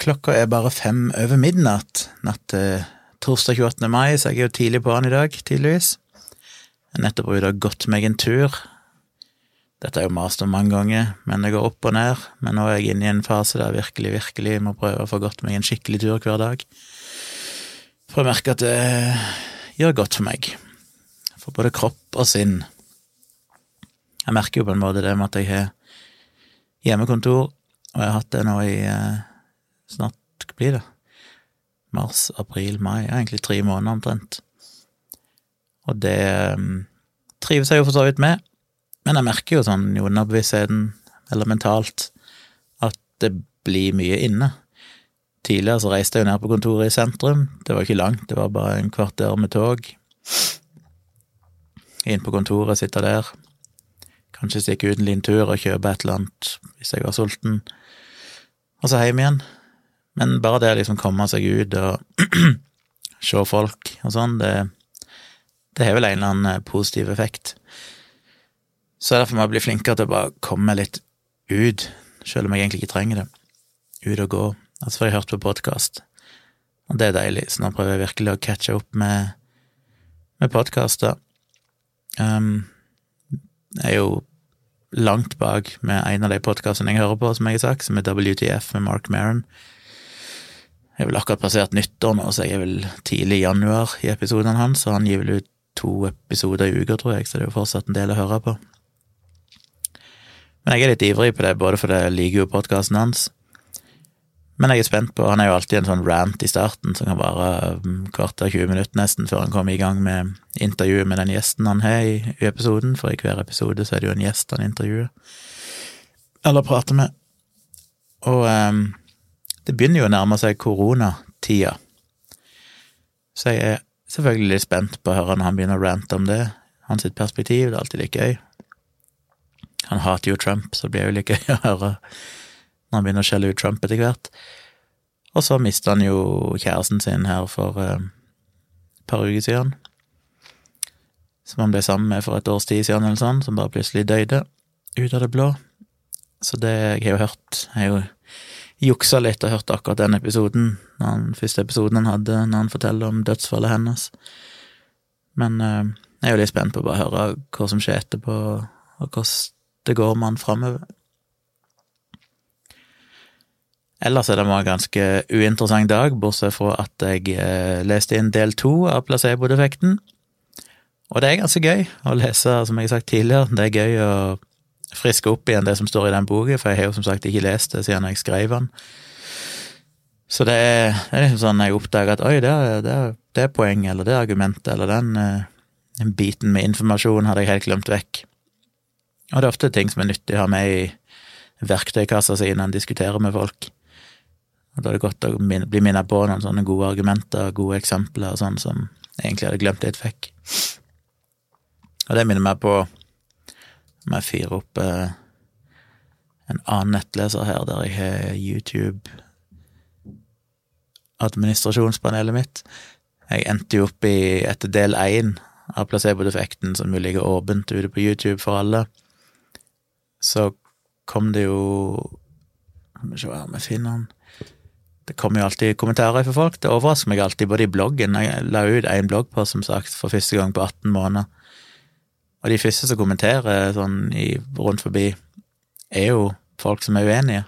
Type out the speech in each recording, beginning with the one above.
Klokka er bare fem over midnatt natt til torsdag 28. mai, så jeg er jo tidlig på den i dag, tydeligvis. Jeg har nettopp ute og gått meg en tur. Dette er jo mast om mange ganger, men det går opp og ned. Men nå er jeg inne i en fase der jeg virkelig, virkelig må prøve å få gått meg en skikkelig tur hver dag. For jeg merker at det gjør godt for meg. For både kropp og sinn. Jeg merker jo på en måte det med at jeg har hjemmekontor, og jeg har hatt det nå i eh, snart blir det? Mars, april, mai. Ja, egentlig tre måneder omtrent. Og det um, trives jeg jo for så vidt med, men jeg merker jo sånn i underbevisstheten, eller mentalt, at det blir mye inne. Tidligere så reiste jeg jo ned på kontoret i sentrum. Det var ikke langt, det var bare en kvarter med tog. Inn på kontoret, sitte der. Kanskje stikke ut en liten tur og kjøpe et eller annet hvis jeg var sulten. Og så hjem igjen. Men bare det å liksom komme seg ut og se folk og sånn, det, det har vel en eller annen eh, positiv effekt. Så derfor må jeg bli flinkere til å bare komme litt ut, selv om jeg egentlig ikke trenger det. Ut og gå. Altså, for jeg har hørt på podkast, og det er deilig, så nå prøver jeg virkelig å catche opp med, med podkaster. Um, jeg er jo langt bak med en av de podkastene jeg hører på, som jeg har sagt, som er WTF med Mark Maron. Jeg vel akkurat passert nyttår nå, så jeg er vel tidlig i januar i episodene hans, og han gir vel ut to episoder i uka, tror jeg, så det er jo fortsatt en del å høre på. Men jeg er litt ivrig på det, både fordi jeg liker jo podkasten hans, men jeg er spent på Han er jo alltid en sånn rant i starten som kan vare kvart kvarter 20 minutter nesten før han kommer i gang med intervjuet med den gjesten han har i, i episoden, for i hver episode så er det jo en gjest han intervjuer eller prater med. Og um, det begynner jo å nærme seg koronatida. Så jeg er selvfølgelig litt spent på å høre når han begynner å rante om det. Hans perspektiv, det er alltid like gøy. Han hater jo Trump, så det blir jo like gøy å høre når han begynner å skjelle ut Trump etter hvert. Og så mista han jo kjæresten sin her for eh, et par uker siden. Som han ble sammen med for et års tid siden, eller sånn, som bare plutselig døde ut av det blå. Så det jeg har jo hørt er jo juksa litt og hørte akkurat den episoden, den første episoden han hadde, når han forteller om dødsfallet hennes. Men eh, jeg er jo litt spent på å bare høre hva som skjer etterpå, og hvordan det går med han framover. Ellers er det en ganske uinteressant dag, bortsett fra at jeg eh, leste inn del to av placebo-defekten. Og det er ganske gøy å lese, som jeg har sagt tidligere, det er gøy å friske opp igjen det som står i den boka, for jeg har jo som sagt ikke lest det siden jeg skrev den. Så det er, det er liksom sånn jeg oppdager at oi, det er, det er, det er poenget, eller det argumentet, eller den, eh, den biten med informasjon hadde jeg helt glemt vekk. Og det er ofte ting som er nyttig å ha med i verktøykassa si når en diskuterer med folk. Og da er det godt å bli minnet på noen sånne gode argumenter, gode eksempler og sånn som jeg egentlig hadde glemt litt vekk. Og det minner meg på må jeg fyre opp eh, en annen nettleser her, der jeg har YouTube-administrasjonspanelet mitt. Jeg endte jo opp i etter del én av placebo-defekten, som jo ligger åpent ute på YouTube for alle. Så kom det jo Skal vi se her jeg finner den. Det kommer jo alltid kommentarer fra folk. Det overrasker meg alltid, både i bloggen Jeg la ut en bloggpost, som sagt, for første gang på 18 måneder. Og de første som kommenterer sånn i, rundt forbi, er jo folk som er uenige.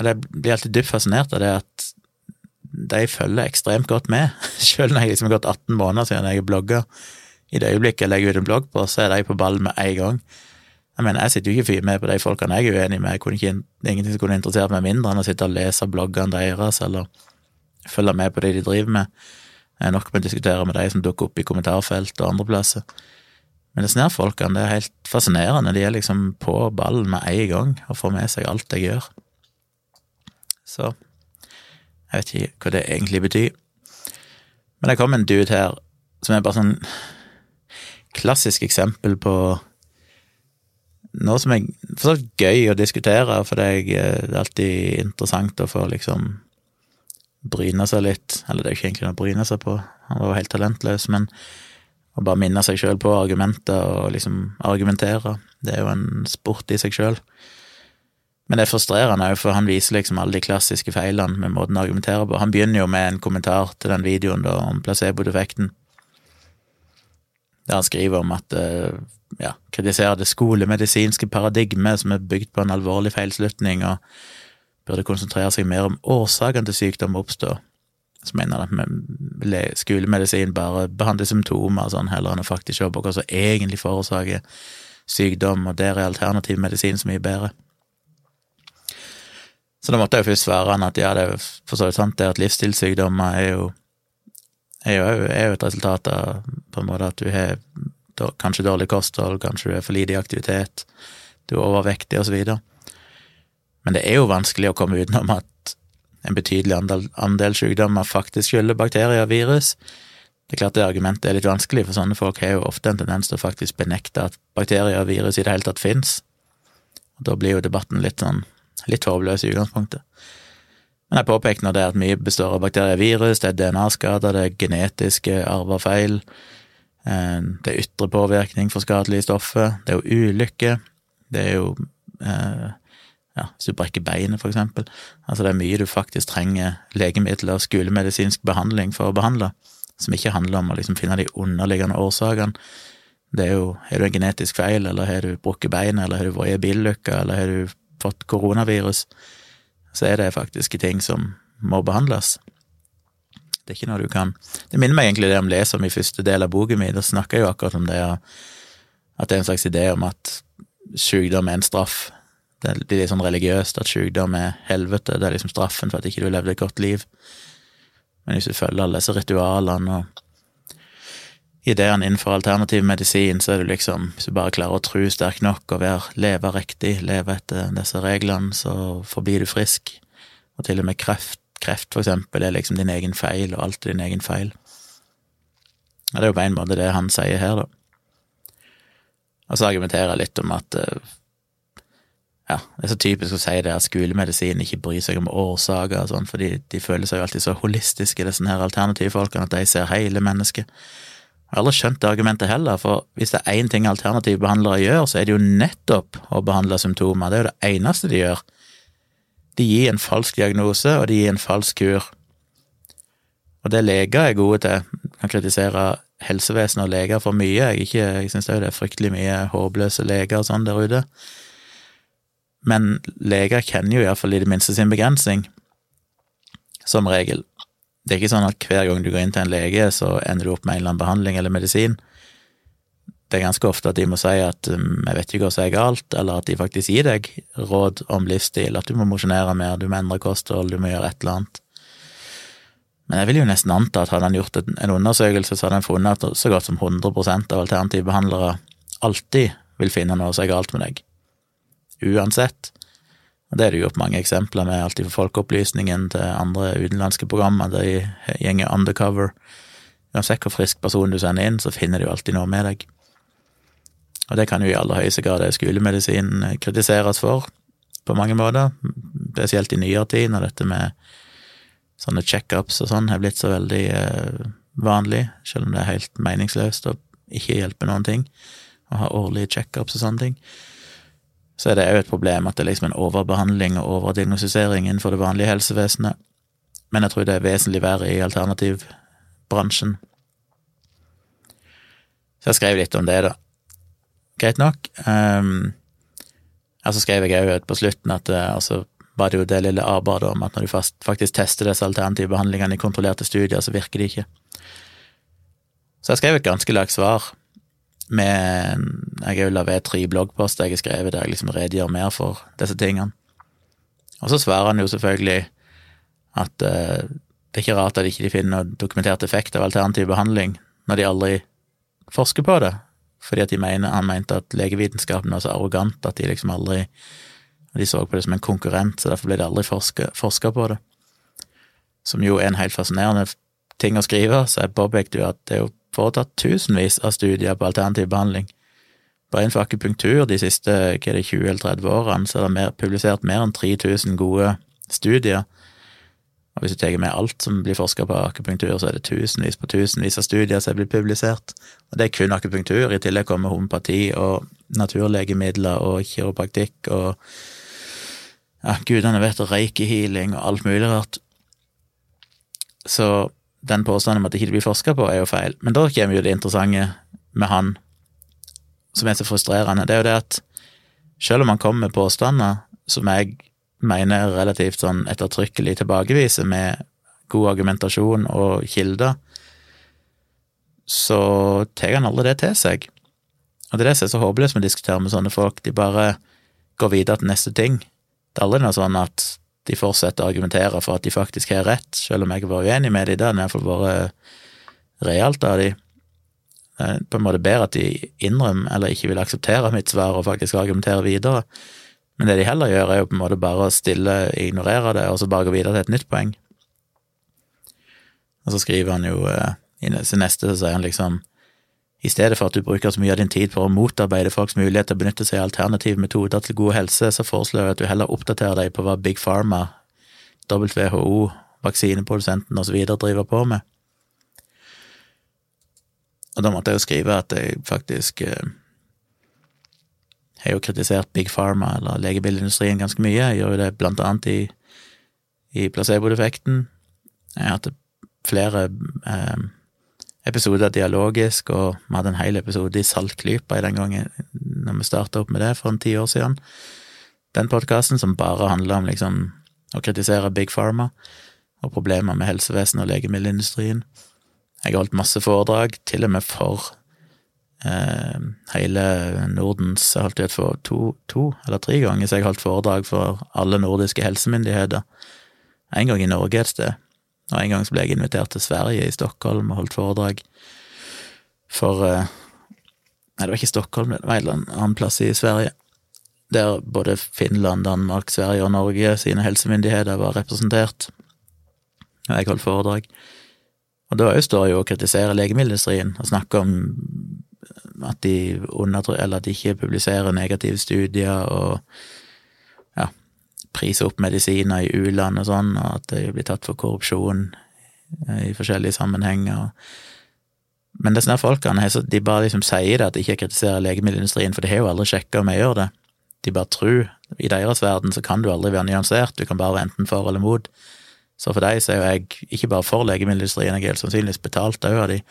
Og jeg blir alltid dypt fascinert av det at de følger ekstremt godt med. Selv når jeg liksom har gått 18 måneder siden jeg blogga. I det øyeblikket jeg legger ut en blogg på, så er de på ballen med en gang. Jeg mener, jeg sitter jo ikke med på de folkene jeg er uenig med. Jeg kunne ikke, det ingenting som kunne interessert meg mindre enn å sitte og lese bloggene deres, eller følge med på det de driver med. Jeg er nok med å diskutere med de som dukker opp i kommentarfelt og andre plasser. Men disse her folkene, det er helt fascinerende. De er liksom på ballen med en gang og får med seg alt jeg gjør. Så jeg vet ikke hva det egentlig betyr. Men det kom en dude her som er bare sånn klassisk eksempel på noe som er for så gøy å diskutere, for det er alltid interessant å få liksom bryne seg litt. Eller det er jo ikke egentlig noe å bryne seg på, han var jo helt talentløs, men å bare minne seg sjøl på argumenter og liksom argumentere. Det er jo en sport i seg sjøl. Men det er frustrerende òg, for han viser liksom alle de klassiske feilene med måten å argumentere på. Han begynner jo med en kommentar til den videoen da, om placebo-defekten, der han skriver om at eh, ja, kritiserer det skolemedisinske paradigmet som er bygd på en alvorlig feilslutning, og burde konsentrere seg mer om årsakene til sykdom oppstår. Så mener at skolemedisin bare behandler symptomer sånn, heller enn å faktisk se på hva som egentlig forårsaker sykdom, og der er alternativ medisin så mye bedre. Så da måtte jeg først svare han at ja, det er for så vidt sant det at livsstilssykdommer er jo, er jo, er jo et resultat av på en måte at du har kanskje dårlig kosthold, kanskje du er for lite i aktivitet, du er overvektig, videre. Men det er jo vanskelig å komme utenom at en betydelig andel, andel sykdommer faktisk skylder bakterier og virus. Det er klart det argumentet er litt vanskelig, for sånne folk har jo ofte en tendens til å faktisk benekte at bakterier og virus i det hele tatt fins. Da blir jo debatten litt sånn litt håpløs i utgangspunktet. Men jeg påpekte nå det at mye består av bakterier og virus, det er DNA-skader, det er genetiske arvefeil, Eh, det er ytre påvirkning for skadelige stoffer, det er jo ulykke, det er jo eh, ja, hvis du brekker beinet, for eksempel. Altså, det er mye du faktisk trenger legemidler og skolemedisinsk behandling for å behandle, som ikke handler om å liksom finne de underliggende årsakene. Det er jo Har du en genetisk feil, eller har du brukket beinet, eller har du vært i bilulykke, eller har du fått koronavirus, så er det faktisk ting som må behandles. Det er ikke noe du kan Det minner meg egentlig det om leser om i første del av boken min. Da snakker jeg jo akkurat om det at det er en slags idé om at sykdom er en straff. Det er litt sånn religiøst at sykdom er helvete, det er liksom straffen for at ikke du levde et godt liv. Men hvis du følger alle disse ritualene og ideene innenfor alternativ medisin, så er du liksom Hvis du bare klarer å tro sterk nok og være, leve riktig, leve etter disse reglene, så forblir du frisk. Og til og med kreft kreft, for eksempel, er liksom din egen feil, og alt er din egen feil. Og det er jo på en måte det han sier her, da. Og så argumenterer jeg litt om at eh, ja, det er så typisk å si det at skolemedisin ikke bryr seg om årsaker og sånn, for de føler seg jo alltid så holistiske, disse her alternativfolkene, at de ser hele mennesket. Jeg har aldri skjønt det argumentet heller, for hvis det er én ting alternativbehandlere gjør, så er det jo nettopp å behandle symptomer. Det er jo det eneste de gjør. De gir en falsk diagnose, og de gir en falsk kur. Og det leger er gode til. Jeg kan kritisere helsevesenet og leger for mye. Jeg, ikke, jeg syns det er fryktelig mye håpløse leger og sånn der ute. Men leger kjenner jo iallfall i det minste sin begrensning, som regel. Det er ikke sånn at hver gang du går inn til en lege, så ender du opp med en eller annen behandling eller medisin det er ganske ofte at de må si at vi jeg vet ikke hva som er galt, eller at de faktisk gir deg råd om livsstil, at du må mosjonere mer, du må endre kosthold, du må gjøre et eller annet. Men jeg vil jo nesten anta at hadde han gjort en undersøkelse, så hadde han funnet at så godt som 100% av alternativbehandlere alltid vil finne noe som er galt med deg. Uansett. Og det er det jo gjort mange eksempler med, alltid fra Folkeopplysningen til andre utenlandske programmer der de gjenger undercover. Uansett hvor frisk person du sender inn, så finner de jo alltid noe med deg. Og det kan jo i aller høyeste grad skolemedisin kritiseres for, på mange måter, spesielt i nyere tid, når dette med sånne checkups og sånn har blitt så veldig eh, vanlig, selv om det er helt meningsløst og ikke hjelper noen ting å ha årlige checkups og sånne ting. Så er det òg et problem at det er liksom en overbehandling og overdiagnostisering innenfor det vanlige helsevesenet, men jeg tror det er vesentlig verre i alternativbransjen. Så jeg skrev litt om det, da greit nok. Um, så skrev jeg òg på slutten at uh, altså, var det jo det lille arbeidet om at når du faktisk tester disse alternative behandlingene i kontrollerte studier, så virker de ikke. Så jeg skrev et ganske langt svar med Jeg har jo laget tre bloggposter jeg har skrevet der jeg liksom redegjør mer for disse tingene. Og så svarer han jo selvfølgelig at uh, det er ikke rart at de ikke finner noen dokumentert effekt av alternativ behandling når de aldri forsker på det, fordi at de mener, han mente at legevitenskapen var så arrogant at de liksom aldri De så på det som en konkurrent, så derfor ble det aldri forska på det. Som jo er en helt fascinerende ting å skrive, så jeg påpekte jo at det er jo foretatt tusenvis av studier på alternativ behandling. Bare innenfor akupunktur de siste hva er det, 20 eller 30 årene så er det mer, publisert mer enn 3000 gode studier og hvis du tar med alt som blir forska på akupunktur, så er det tusenvis på tusenvis av studier som blitt publisert. Og det er kun akupunktur. I tillegg kommer homopati og naturlegemidler og kiropraktikk og ja, gudene vet reiki-healing og alt mulig rart. Så den påstanden om at det ikke blir forska på, er jo feil. Men da kommer jo det interessante med han, som er så frustrerende. Det er jo det at selv om han kommer med påstander som jeg mener relativt sånn ettertrykkelig tilbakeviser med god argumentasjon og kilder, så tar han aldri det til seg. Og det er det som er så håpløst med å diskutere med sånne folk. De bare går videre til neste ting. Det er aldri noe sånn at de fortsetter å argumentere for at de faktisk har rett, selv om jeg vært uenig med dem. Det har iallfall vært realt av dem. Det er på en måte bedre at de innrømmer eller ikke vil akseptere mitt svar og faktisk argumentere videre. Men det de heller gjør, er jo på en måte bare å stille, ignorere det, og så bare gå videre til et nytt poeng. Og så skriver han jo eh, i sin neste, så sier han liksom i stedet for at du bruker så mye av din tid på å motarbeide folks mulighet til å benytte seg av alternative metoder til god helse, så foreslår jeg at du heller oppdaterer deg på hva Big Pharma, WHO, vaksineprodusenten osv. driver på med. Og da måtte jeg jo skrive at jeg faktisk eh, har jo kritisert Big Pharma, eller legemiddelindustrien, ganske mye. Jeg gjør jo det blant annet i, i placebo-defekten. Jeg har hatt flere eh, episoder dialogisk, og vi hadde en hel episode i Saltklypa i den gangen når vi starta opp med det for en ti år siden. Den podkasten som bare handla om liksom å kritisere Big Pharma og problemer med helsevesenet og legemiddelindustrien. Jeg har holdt masse foredrag, til og med for eh, hele Nordens Jeg holdt det for to, to eller tre ganger, så jeg har holdt foredrag for alle nordiske helsemyndigheter. En gang i Norge et sted, og en gang så ble jeg invitert til Sverige, i Stockholm, og holdt foredrag for eh, Nei, det var ikke Stockholm, det var en annen plass i Sverige, der både Finland, Danmark, Sverige og Norge sine helsemyndigheter var representert, og jeg holdt foredrag. Og da står jeg jo å kritisere legemiddelindustrien og snakke om at de, eller at de ikke publiserer negative studier og prise opp medisiner i u-land og sånn, og at de blir tatt for korrupsjon eh, i forskjellige sammenhenger. Men disse folkene de bare liksom sier det, at de ikke kritiserer legemiddelindustrien, for de har jo aldri sjekka om jeg gjør det. De bare tror. I deres verden så kan du aldri være nyansert, du kan bare være enten for eller mot. Så for deg så er jo jeg ikke bare for legemiddelindustrien, jeg er helt sannsynligvis betalt òg av de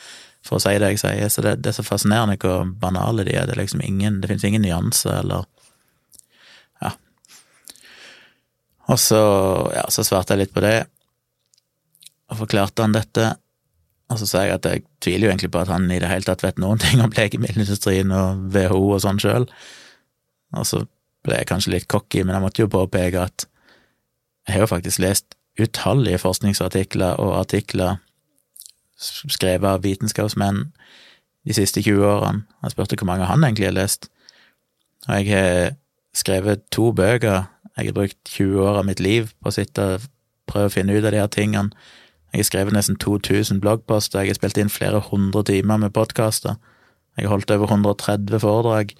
for å si det jeg sier. Så det, det er så fascinerende hvor banale de er. Det er liksom ingen, det finnes ingen nyanse eller Og så, ja, så svarte jeg litt på det, og forklarte han dette. Og så sa jeg at jeg tviler jo egentlig på at han i det hele tatt vet noen ting om legemiddelindustrien og WHO og sånn sjøl. Og så ble jeg kanskje litt cocky, men jeg måtte jo påpeke at jeg har jo faktisk lest utallige forskningsartikler og artikler skrevet av vitenskapsmenn de siste 20 årene. Jeg spurte hvor mange han egentlig har lest, og jeg har skrevet to bøker jeg har brukt 20 år av mitt liv på å sitte og prøve å finne ut av de her tingene. Jeg har skrevet nesten 2000 bloggposter, jeg har spilt inn flere hundre timer med podkaster. Jeg har holdt over 130 foredrag,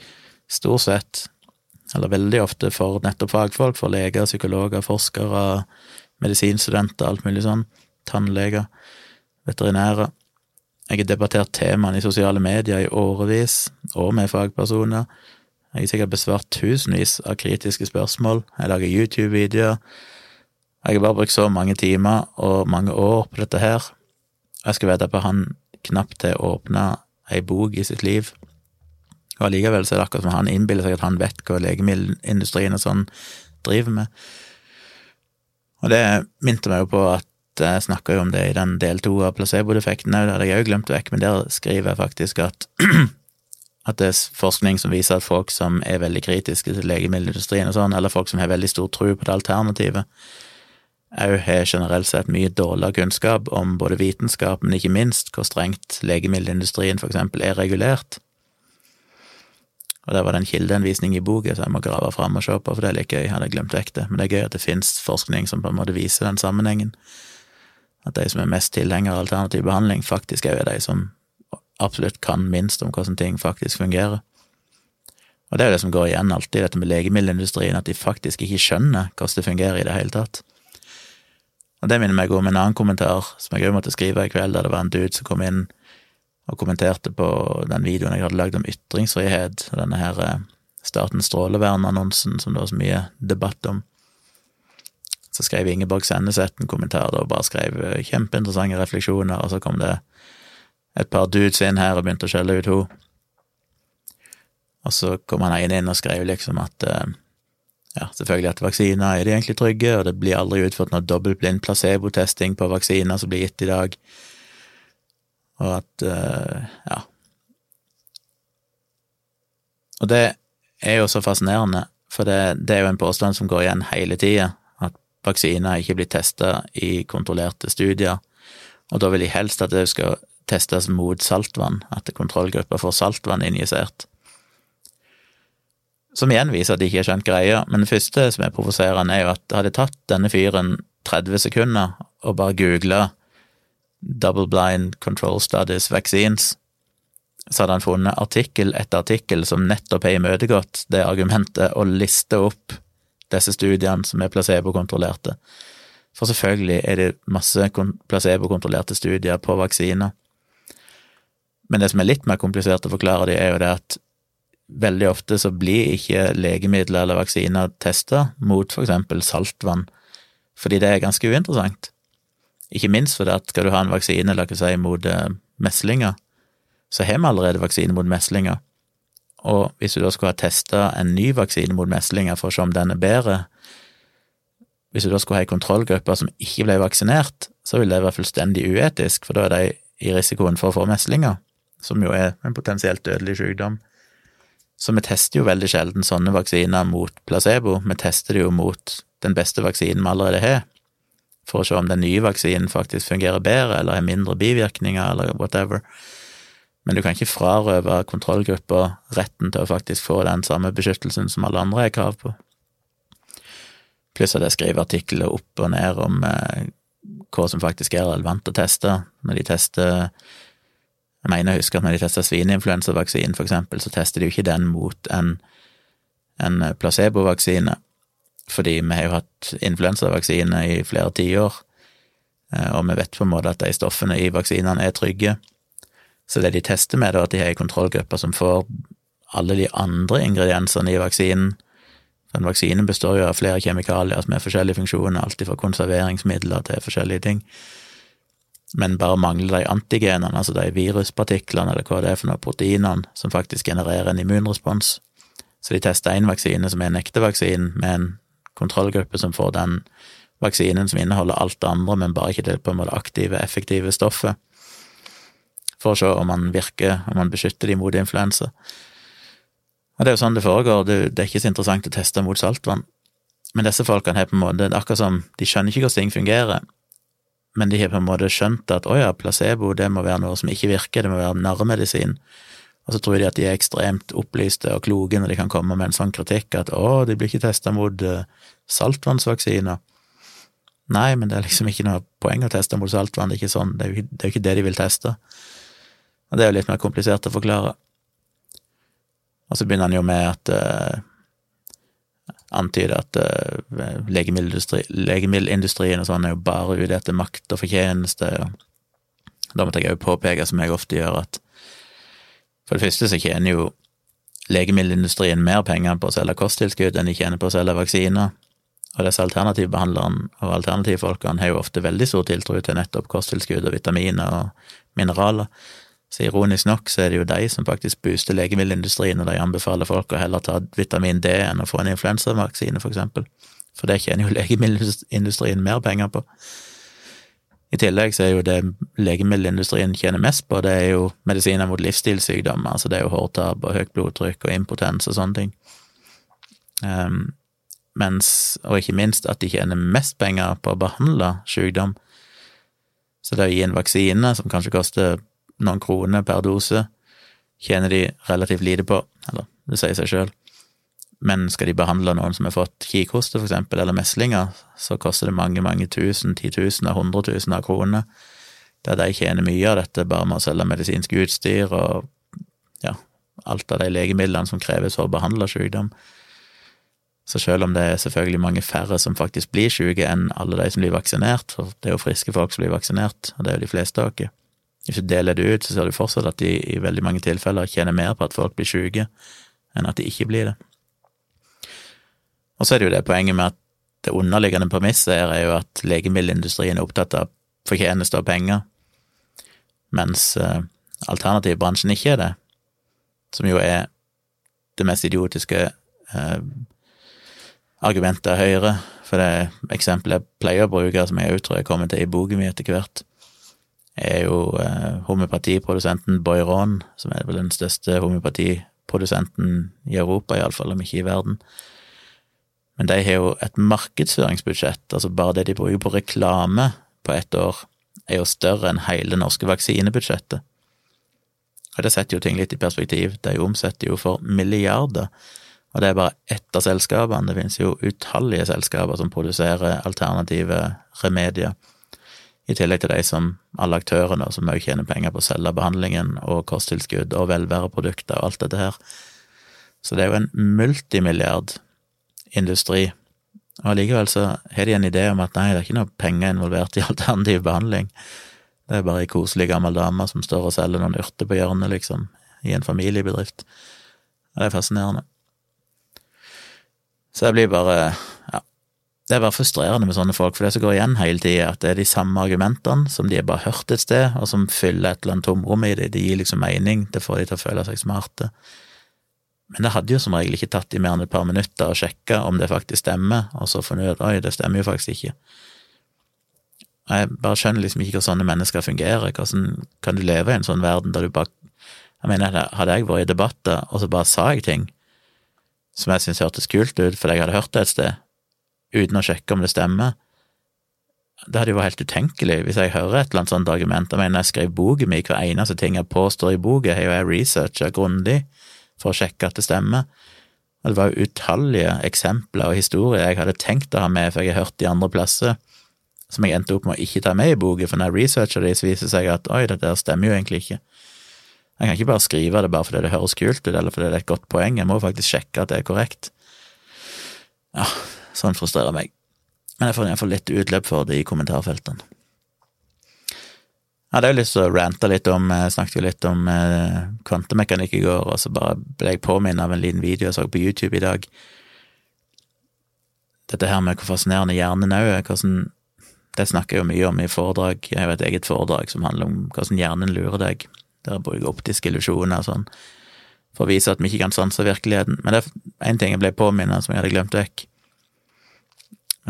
stort sett, eller veldig ofte for nettopp fagfolk, for leger, psykologer, forskere, medisinstudenter, alt mulig sånn, tannleger, veterinærer. Jeg har debattert temaene i sosiale medier i årevis, og med fagpersoner. Jeg har sikkert besvart tusenvis av kritiske spørsmål. Jeg lager YouTube-videoer. Jeg har bare brukt så mange timer og mange år på dette her. Jeg skal vite på han knapt til å åpne ei bok i sitt liv. Og allikevel så er det akkurat som han innbiller seg at han vet hva legemiddelindustrien og sånn driver med. Og det minte meg jo på at jeg snakka jo om det i den del to av placebo-defekten òg, det hadde jeg òg glemt vekk, men der skriver jeg faktisk at At det er forskning som viser at folk som er veldig kritiske til legemiddelindustrien og sånn, eller folk som har veldig stor tro på det alternativet, òg har generelt sett mye dårligere kunnskap om både vitenskap, men ikke minst hvor strengt legemiddelindustrien for eksempel er regulert. Og der var det en kildeanvisning i boka, så jeg må grave fram og se på, for det er litt gøy, jeg hadde glemt vekk det, men det er gøy at det fins forskning som på en måte viser den sammenhengen. At de som er mest tilhengere av alternativ behandling, faktisk òg er de som absolutt kan minst om hvordan ting faktisk fungerer. Og det er jo det som går igjen alltid, dette med legemiddelindustrien, at de faktisk ikke skjønner hvordan det fungerer i det hele tatt. Og det minner meg om en annen kommentar som jeg òg måtte skrive i kveld, der det var en dude som kom inn og kommenterte på den videoen jeg hadde lagd om ytringsfrihet, og denne her eh, Statens strålevern-annonsen som det var så mye debatt om. Så skrev Ingeborg Senneset en kommentar da, og bare skrev eh, kjempeinteressante refleksjoner, og så kom det et par dudes inn her og begynte å skjelle ut henne. Og så kom han ene inn og skrev liksom at eh, ja, selvfølgelig at vaksiner er de egentlig trygge, og det blir aldri utført noe dobbeltblind placebotesting på vaksiner som blir gitt i dag, og at eh, ja. Og det er jo så fascinerende, for det, det er jo en påstand som går igjen hele tida, at vaksiner ikke blir testa i kontrollerte studier, og da vil de helst at det skal testes mot saltvann, at kontrollgruppa får saltvann injisert. Som igjen viser at de ikke har skjønt greia, men det første som er provoserende, er jo at hadde tatt denne fyren 30 sekunder og bare googla double blind control studies vaccines, så hadde han funnet artikkel etter artikkel som nettopp har imøtegått det argumentet å liste opp disse studiene som er placebokontrollerte. For selvfølgelig er det masse placebokontrollerte studier på vaksiner. Men det som er litt mer komplisert å forklare det er jo det at veldig ofte så blir ikke legemidler eller vaksiner testa mot for eksempel saltvann, fordi det er ganske uinteressant. Ikke minst fordi at skal du ha en vaksine, la oss si, mot eh, meslinger, så har vi allerede vaksine mot meslinger. Og hvis du da skulle ha testa en ny vaksine mot meslinger for å se om den er bedre, hvis du da skulle ha ei kontrollgruppe som ikke ble vaksinert, så ville det være fullstendig uetisk, for da er de i risikoen for å få meslinger, som jo er en potensielt dødelig sykdom. Så vi tester jo veldig sjelden sånne vaksiner mot placebo, vi tester det jo mot den beste vaksinen vi allerede har, for å se om den nye vaksinen faktisk fungerer bedre eller har mindre bivirkninger eller whatever. Men du kan ikke frarøve kontrollgrupper retten til å faktisk få den samme beskyttelsen som alle andre har krav på. Pluss at jeg skriver artikler opp og ned om eh, hva som faktisk er relevant å teste. Når de tester jeg mener jeg husker at når de tester svineinfluensavaksinen, for eksempel, så tester de jo ikke den mot en, en placebovaksine, fordi vi har jo hatt influensavaksine i flere tiår, eh, og vi vet på en måte at de stoffene i vaksinene er trygge. Så det de tester med, er at de har ei kontrollgruppe som får alle de andre ingrediensene i vaksinen. En vaksine består jo av flere kjemikalier som har forskjellige funksjoner, alt fra konserveringsmidler til forskjellige ting men bare mangler de antigenene, altså de viruspartiklene eller hva det er for noe, proteinene, som faktisk genererer en immunrespons. Så de tester én vaksine som er en ekte vaksine, med en kontrollgruppe som får den vaksinen som inneholder alt det andre, men bare ikke det på en måte aktive, effektive stoffet, for å se om man virker, om man beskytter de mot influensa. Og det er jo sånn det foregår, det, er ikke så interessant å teste mot saltvann. Men disse folkene har på en måte, det er akkurat som de skjønner ikke hvordan ting fungerer, men de har på en måte skjønt at å ja, placebo det må være noe som ikke virker, det må være nærmedisin. Og så tror de at de er ekstremt opplyste og kloke når de kan komme med en sånn kritikk at å, de blir ikke testa mot uh, saltvannsvaksiner. Nei, men det er liksom ikke noe poeng å teste mot saltvann, det er sånn, det er jo ikke, det de vil teste. Og det er jo litt mer komplisert å forklare. Og så begynner han jo med at antyder at uh, legemiddelindustri, legemiddelindustrien og sånn er jo bare ute etter makt og fortjeneste. og Da måtte jeg òg påpeke, som jeg ofte gjør, at for det første så tjener jo legemiddelindustrien mer penger på å selge kosttilskudd enn de tjener på å selge vaksiner. Og disse alternativbehandlerne og alternativfolkene har jo ofte veldig stor tiltro til nettopp kosttilskudd og vitaminer og mineraler. Så ironisk nok så er det jo de som faktisk booster legemiddelindustrien, og de anbefaler folk å heller ta vitamin D enn å få en influensavaksine, for eksempel. For det tjener jo legemiddelindustrien mer penger på. I tillegg så er jo det legemiddelindustrien tjener mest på, det er jo medisiner mot livsstilssykdommer, altså det er jo hårtap og høyt blodtrykk og impotens og sånne ting. Um, mens, og ikke minst, at de tjener mest penger på å behandle sykdom. Så det å gi en vaksine som kanskje koster noen kroner per dose, tjener de relativt lite på, eller det sier seg sjøl. Men skal de behandle noen som har fått kikhoste, for eksempel, eller meslinger, så koster det mange, mange tusen, titusener, hundretusener av kroner, der de tjener mye av dette bare med å selge medisinsk utstyr og ja, alt av de legemidlene som kreves for å behandle sykdom. Så selv om det er selvfølgelig mange færre som faktisk blir syke enn alle de som blir vaksinert, for det er jo friske folk som blir vaksinert, og det er jo de fleste av oss, hvis du deler det ut, så ser du fortsatt at de i veldig mange tilfeller tjener mer på at folk blir syke, enn at de ikke blir det. Og så er det jo det poenget med at det underliggende premisset her er jo at legemiddelindustrien er opptatt av fortjeneste og penger, mens eh, alternativbransjen ikke er det, som jo er det mest idiotiske eh, argumentet av Høyre. For det eksempelet jeg pleier å bruke, som jeg òg tror jeg kommer til i boken min etter hvert, er jo eh, homeopatiprodusenten Boiron, som er vel den største homeopatiprodusenten i Europa, iallfall, om ikke i verden. Men de har jo et markedsføringsbudsjett, altså bare det de bruker på reklame på ett år, er jo større enn hele norske vaksinebudsjettet. Og det setter jo ting litt i perspektiv. De omsetter jo for milliarder, og det er bare ett av selskapene. Det finnes jo utallige selskaper som produserer alternative remedier, i tillegg til de som alle aktørene som òg tjener penger på å selge behandlingen og kosttilskudd og velværeprodukter og alt dette her. Så det er jo en multimilliard industri. Og allikevel så har de en idé om at nei, det er ikke noe penger involvert i alternativ behandling. Det er bare ei koselig gammel dame som står og selger noen urter på hjørnet, liksom, i en familiebedrift. Og det er fascinerende. Så jeg blir bare. Det er bare frustrerende med sånne folk, for det som går igjen hele tida, at det er de samme argumentene som de har bare hørt et sted, og som fyller et eller annet tomrom i det. De gir liksom mening, det får de til å føle seg smarte. Men det hadde jo som regel ikke tatt de mer enn et par minutter å sjekke om det faktisk stemmer, og så funnet ut oi, det stemmer jo faktisk ikke. Jeg bare skjønner liksom ikke hvordan sånne mennesker fungerer. Hvordan kan du leve i en sånn verden der du bare Jeg mener, hadde jeg vært i debatter, og så bare sa jeg ting som jeg syntes hørtes kult ut fordi jeg hadde hørt det et sted, uten å sjekke om det stemmer, det hadde jo vært helt utenkelig hvis jeg hører et eller annet sånt argument. Jeg mener, jeg skrev boka mi, hver eneste ting jeg påstår i boka, har jo jeg researcha grundig for å sjekke at det stemmer. Og det var jo utallige eksempler og historier jeg hadde tenkt å ha med, for jeg har hørt de andre plasser, som jeg endte opp med å ikke ta med i boka, for når jeg researcher det, viser det seg at oi, dette der stemmer jo egentlig ikke. Jeg kan ikke bare skrive det bare fordi det høres kult ut, eller fordi det er et godt poeng, jeg må faktisk sjekke at det er korrekt. Ja, sånn frustrerer meg. Men jeg får iallfall litt utløp for det i kommentarfeltene. Jeg hadde jo lyst til å rante litt om Jeg snakket jo litt om eh, kvantemekanikk i går, og så bare ble jeg påminnet av en liten video jeg så på YouTube i dag. Dette her med hvor fascinerende hjernen er. Hvordan Det snakker jeg jo mye om i foredrag. Jeg har et eget foredrag som handler om hvordan hjernen lurer deg. Der jeg bruker optiske illusjoner og sånn, for å vise at vi ikke kan sanse virkeligheten. Men det er én ting jeg ble påminnet som jeg hadde glemt vekk,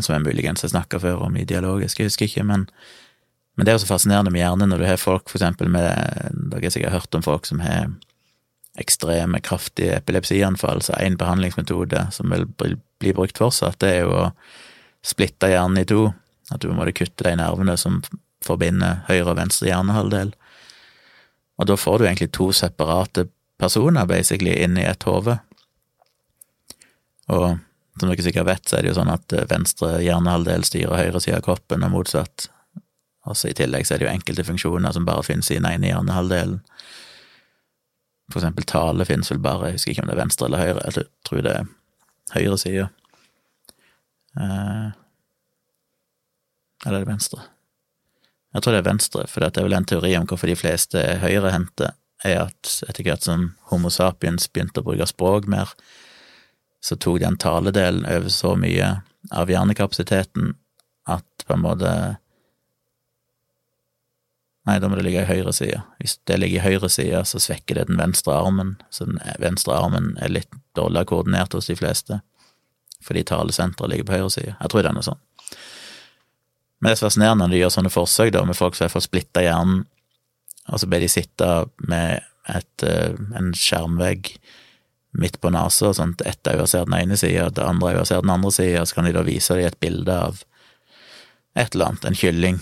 som jeg muligens har snakka før om i dialogisk, jeg husker ikke, men men det er jo så fascinerende med hjernen når du har folk, for eksempel med Dere har sikkert hørt om folk som har ekstreme, kraftige epilepsianfall, så én behandlingsmetode som vil bli brukt fortsatt, det er jo å splitte hjernen i to. At du må kutte de nervene som forbinder høyre og venstre hjernehalvdel. Og da får du egentlig to separate personer, basically, inn i et hode. Og som dere sikkert vet, så er det jo sånn at venstre hjernehalvdel styrer høyre side av kroppen, og motsatt. Også I tillegg så er det jo enkelte funksjoner som bare finnes i den ene hjernehalvdelen. For eksempel tale finnes vel bare, jeg husker ikke om det er venstre eller høyre, jeg tror det er høyre side. Eh, eller er det venstre? Jeg tror det er venstre, for det er vel en teori om hvorfor de fleste er høyrehendte, er at etter hvert som Homo sapiens begynte å bruke språk mer, så tok den taledelen over så mye av hjernekapasiteten at på en måte Nei, da må det ligge i høyre side. Hvis det ligger i høyre side, så svekker det den venstre armen, så den venstre armen er litt dårligere koordinert hos de fleste, fordi talesenteret ligger på høyre side. Jeg tror det er noe sånn. Men det er så fascinerende når de gjør sånne forsøk da, med folk som har fått splitta hjernen, og så ber de sitte med et, eh, en skjermvegg midt på nesa, sånn at ett øye ser den ene sida, det andre øyet ser den andre sida, så kan de da vise dem et bilde av et eller annet, en kylling.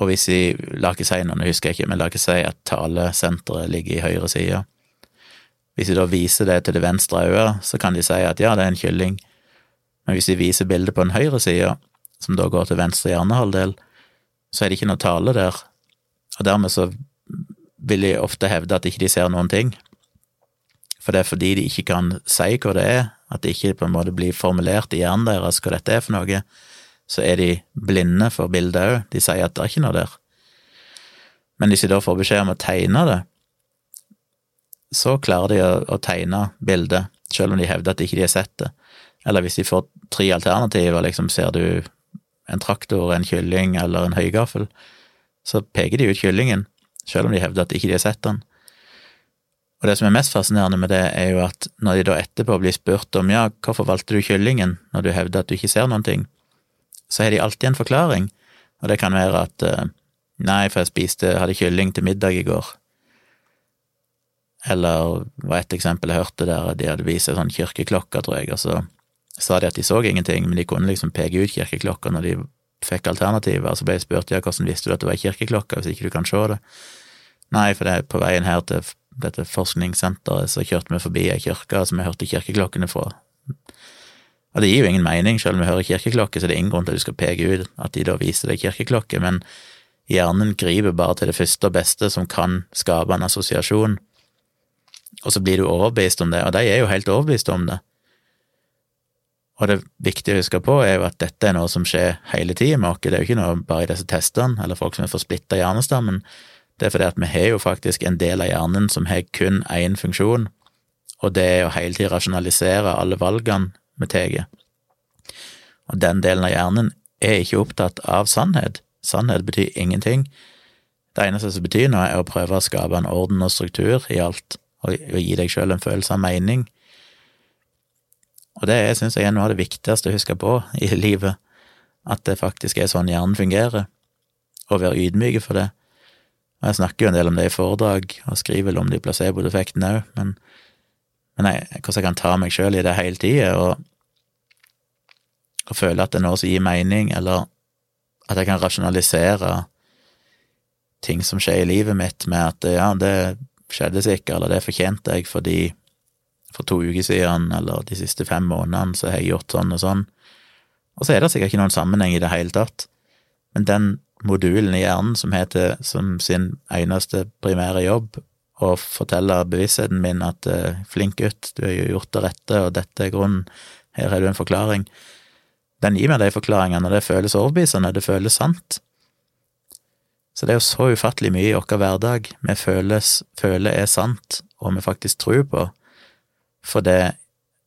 Og hvis de, la ikke si noe, husker jeg ikke, men la ikke si at talesenteret ligger i høyre side. Hvis de da viser det til det venstre øyet, så kan de si at ja, det er en kylling, men hvis de viser bildet på den høyre sida, som da går til venstre hjernehalvdel, så er det ikke noe tale der, og dermed så vil de ofte hevde at ikke de ser noen ting, for det er fordi de ikke kan si hva det er, at det ikke på en måte blir formulert i hjernen deres hva dette er for noe, så er de blinde for bildet òg. De sier at det er ikke noe der. Men hvis de da får beskjed om å tegne det, så klarer de å, å tegne bildet, selv om de hevder at de ikke har sett det. Eller hvis de får tre alternativer, liksom ser du en traktor, en kylling eller en høygaffel, så peker de ut kyllingen, selv om de hevder at ikke de har sett den. Og det som er mest fascinerende med det, er jo at når de da etterpå blir spurt om ja, hvorfor valgte du kyllingen når du hevder at du ikke ser noen ting, så har de alltid en forklaring, og det kan være at eh, nei, for jeg spiste, hadde kylling til middag i går. Eller var et eksempel jeg hørte der de hadde vist ei sånn kirkeklokke, tror jeg, og så sa de at de så ingenting, men de kunne liksom peke ut kirkeklokka når de fikk alternativer. Så ble jeg spurt ja, hvordan visste du at det var ei kirkeklokke hvis ikke du kan se det? Nei, for det er på veien her til dette forskningssenteret så kjørte vi forbi ei kirke som vi hørte kirkeklokkene fra. Og det gir jo ingen mening, selv om vi hører kirkeklokke, så det er ingen grunn til at du skal peke ut at de da viser deg kirkeklokke, men hjernen griper bare til det første og beste som kan skape en assosiasjon, og så blir du overbevist om det, og de er jo helt overbevist om det. Og det viktige å huske på er jo at dette er noe som skjer hele tida med oss, det er jo ikke noe bare i disse testene, eller folk som er forsplitta hjernestammen, det er fordi at vi har jo faktisk en del av hjernen som har kun én funksjon, og det er å hele tida rasjonalisere alle valgene vi tar. Og den delen av hjernen er ikke opptatt av sannhet. Sannhet betyr ingenting. Det eneste som betyr noe, er å prøve å skape en orden og struktur i alt, og gi deg sjøl en følelse av mening. Og det syns jeg er noe av det viktigste å huske på i livet, at det faktisk er sånn hjernen fungerer, og være ydmyke for det. Og jeg snakker jo en del om det i foredrag, og skriver vel om det placeboeffektene placeboeffekten òg, men, men jeg, hvordan jeg kan ta meg sjøl i det hele tida, og, og føle at det er noe som gir mening, eller at jeg kan rasjonalisere ting som skjer i livet mitt med at ja, det skjedde sikkert, eller det fortjente jeg fordi for to uker siden, eller de siste fem månedene, så har jeg gjort sånn og sånn. Og så er det sikkert ikke noen sammenheng i det hele tatt, men den modulen i hjernen som heter som sin eneste primære jobb å fortelle bevisstheten min at uh, flink gutt, du har jo gjort det rette, og dette er grunnen, her har du en forklaring. Den gir meg de forklaringene, og det føles overbevisende, det føles sant. Så det er jo så ufattelig mye i vår hverdag vi føles, føler er sant, og vi faktisk tror på, fordi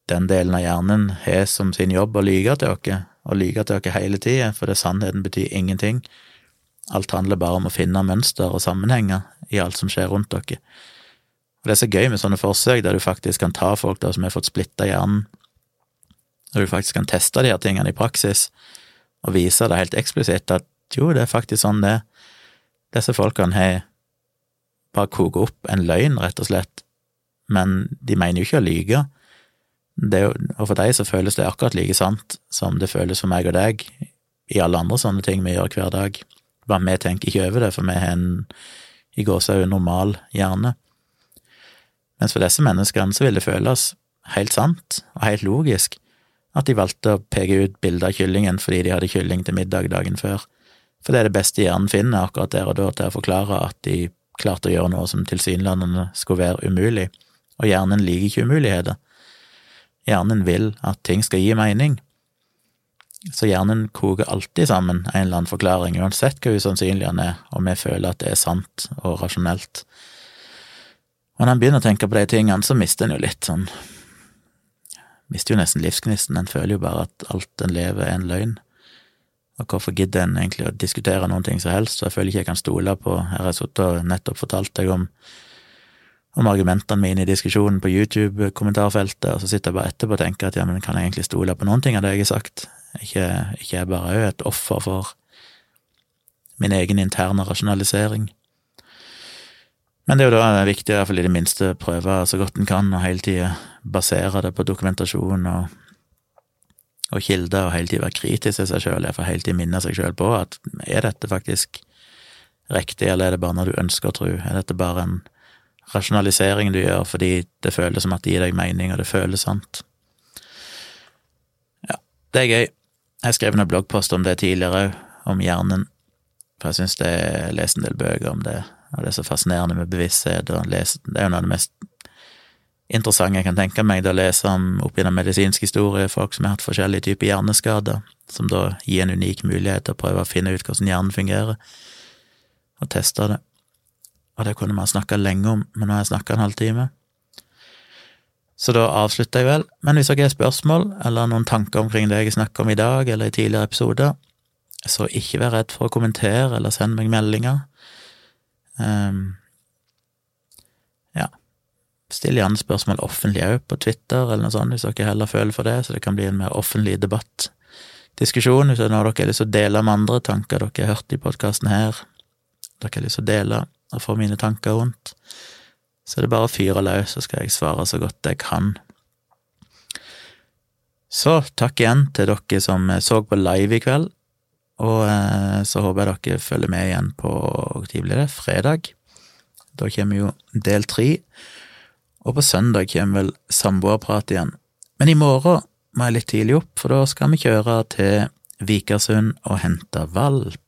den delen av hjernen har som sin jobb å lyge til oss, og lyge til oss hele tida, fordi sannheten betyr ingenting. Alt handler bare om å finne mønster og sammenhenger i alt som skjer rundt dere. Og Det er så gøy med sånne forsøk der du faktisk kan ta folk der som har fått splitta hjernen, og du faktisk kan teste de her tingene i praksis, og vise det helt eksplisitt at jo, det er faktisk sånn det. Disse folkene har bare koket opp en løgn, rett og slett, men de mener jo ikke å lyge. Jo, og for deg så føles det akkurat like sant som det føles for meg og deg i alle andre sånne ting vi gjør hver dag. Bare vi tenker ikke over det, for vi har en i gåsehud normal hjerne. Mens for disse menneskene så vil det føles helt sant og helt logisk at de valgte å peke ut bilde av kyllingen fordi de hadde kylling til middag dagen før, for det er det beste hjernen finner akkurat der og da til å forklare at de klarte å gjøre noe som tilsynelatende skulle være umulig, og hjernen liker ikke umuligheter. Hjernen vil at ting skal gi mening, så hjernen koker alltid sammen en eller annen forklaring, uansett hvor usannsynlig den er, og vi føler at det er sant og rasjonelt. Og når han begynner å tenke på de tingene, så mister en jo litt sånn Mister jo nesten livsgnisten, en føler jo bare at alt en lever, er en løgn. Og hvorfor gidder en egentlig å diskutere noen ting som helst, så jeg føler ikke jeg kan stole på Her har jeg sittet og nettopp fortalt deg om om argumentene mine i diskusjonen på YouTube-kommentarfeltet, og så sitter jeg bare etterpå og tenker at ja, men kan jeg egentlig stole på noen ting av det jeg har sagt? Ikke, ikke jeg bare er et offer for min egen interne rasjonalisering. Men det er jo da viktig, i hvert i det minste, prøve så godt en kan, og hele tida basere det på dokumentasjon og, og kilder, og hele tida være kritisk til seg sjøl, iallfall hele tida minne seg sjøl på at er dette faktisk riktig, eller er det bare noe du ønsker å tro? Er dette bare en rasjonalisering du gjør fordi det føles som at det gir deg mening, og det føles sant? Ja, det er gøy. Jeg skrev en bloggpost om det tidligere òg, om hjernen, for jeg syns det er lest en del bøker om det, og det er så fascinerende med bevissthet, og lese, det er jo noe av det mest interessante jeg kan tenke meg, det å lese om opp gjennom medisinsk historie, folk som har hatt forskjellige typer hjerneskader, som da gir en unik mulighet til å prøve å finne ut hvordan hjernen fungerer, og teste det. Og det kunne man snakka lenge om, men nå har jeg snakka en halvtime. Så da avslutter jeg vel. Men hvis dere har spørsmål eller noen tanker omkring det jeg snakker om i dag eller i tidligere episoder, så ikke vær redd for å kommentere eller sende meg meldinger. Um, ja. Still gjerne spørsmål offentlig òg, på Twitter eller noe sånt, hvis dere heller føler for det, så det kan bli en mer offentlig debatt. Diskusjon, hvis det er noe dere har lyst til å dele med andre, tanker dere har hørt i podkasten her, dere har lyst til å dele og få mine tanker rundt, så er det bare å fyre løs, så skal jeg svare så godt jeg kan. Så takk igjen til dere som så på live i kveld, og eh, så håper jeg dere følger med igjen på når blir det? Fredag. Da kommer jo del tre. Og på søndag kommer vel samboerprat igjen. Men i morgen må jeg litt tidlig opp, for da skal vi kjøre til Vikersund og hente valp.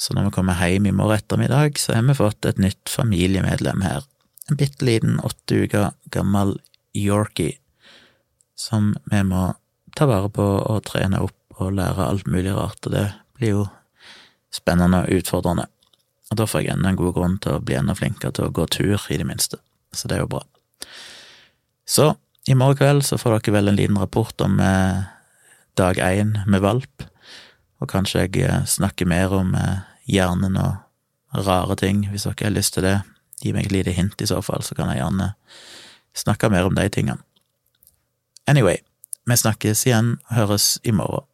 Så når vi kommer hjem i morgen ettermiddag, så har vi fått et nytt familiemedlem her. En bitte liten åtte uker gammel Yorkie, som vi må ta vare på og trene opp og lære alt mulig rart, og det blir jo spennende og utfordrende. Og da får jeg enda en god grunn til å bli enda flinkere til å gå tur, i det minste, så det er jo bra. Så i morgen kveld så får dere vel en liten rapport om eh, dag én med valp, og kanskje jeg eh, snakker mer om eh, hjernen og rare ting, hvis dere har lyst til det. Gi meg et lite hint i så fall, så kan jeg gjerne snakke mer om de tingene. Anyway, vi snakkes igjen høres i morgen.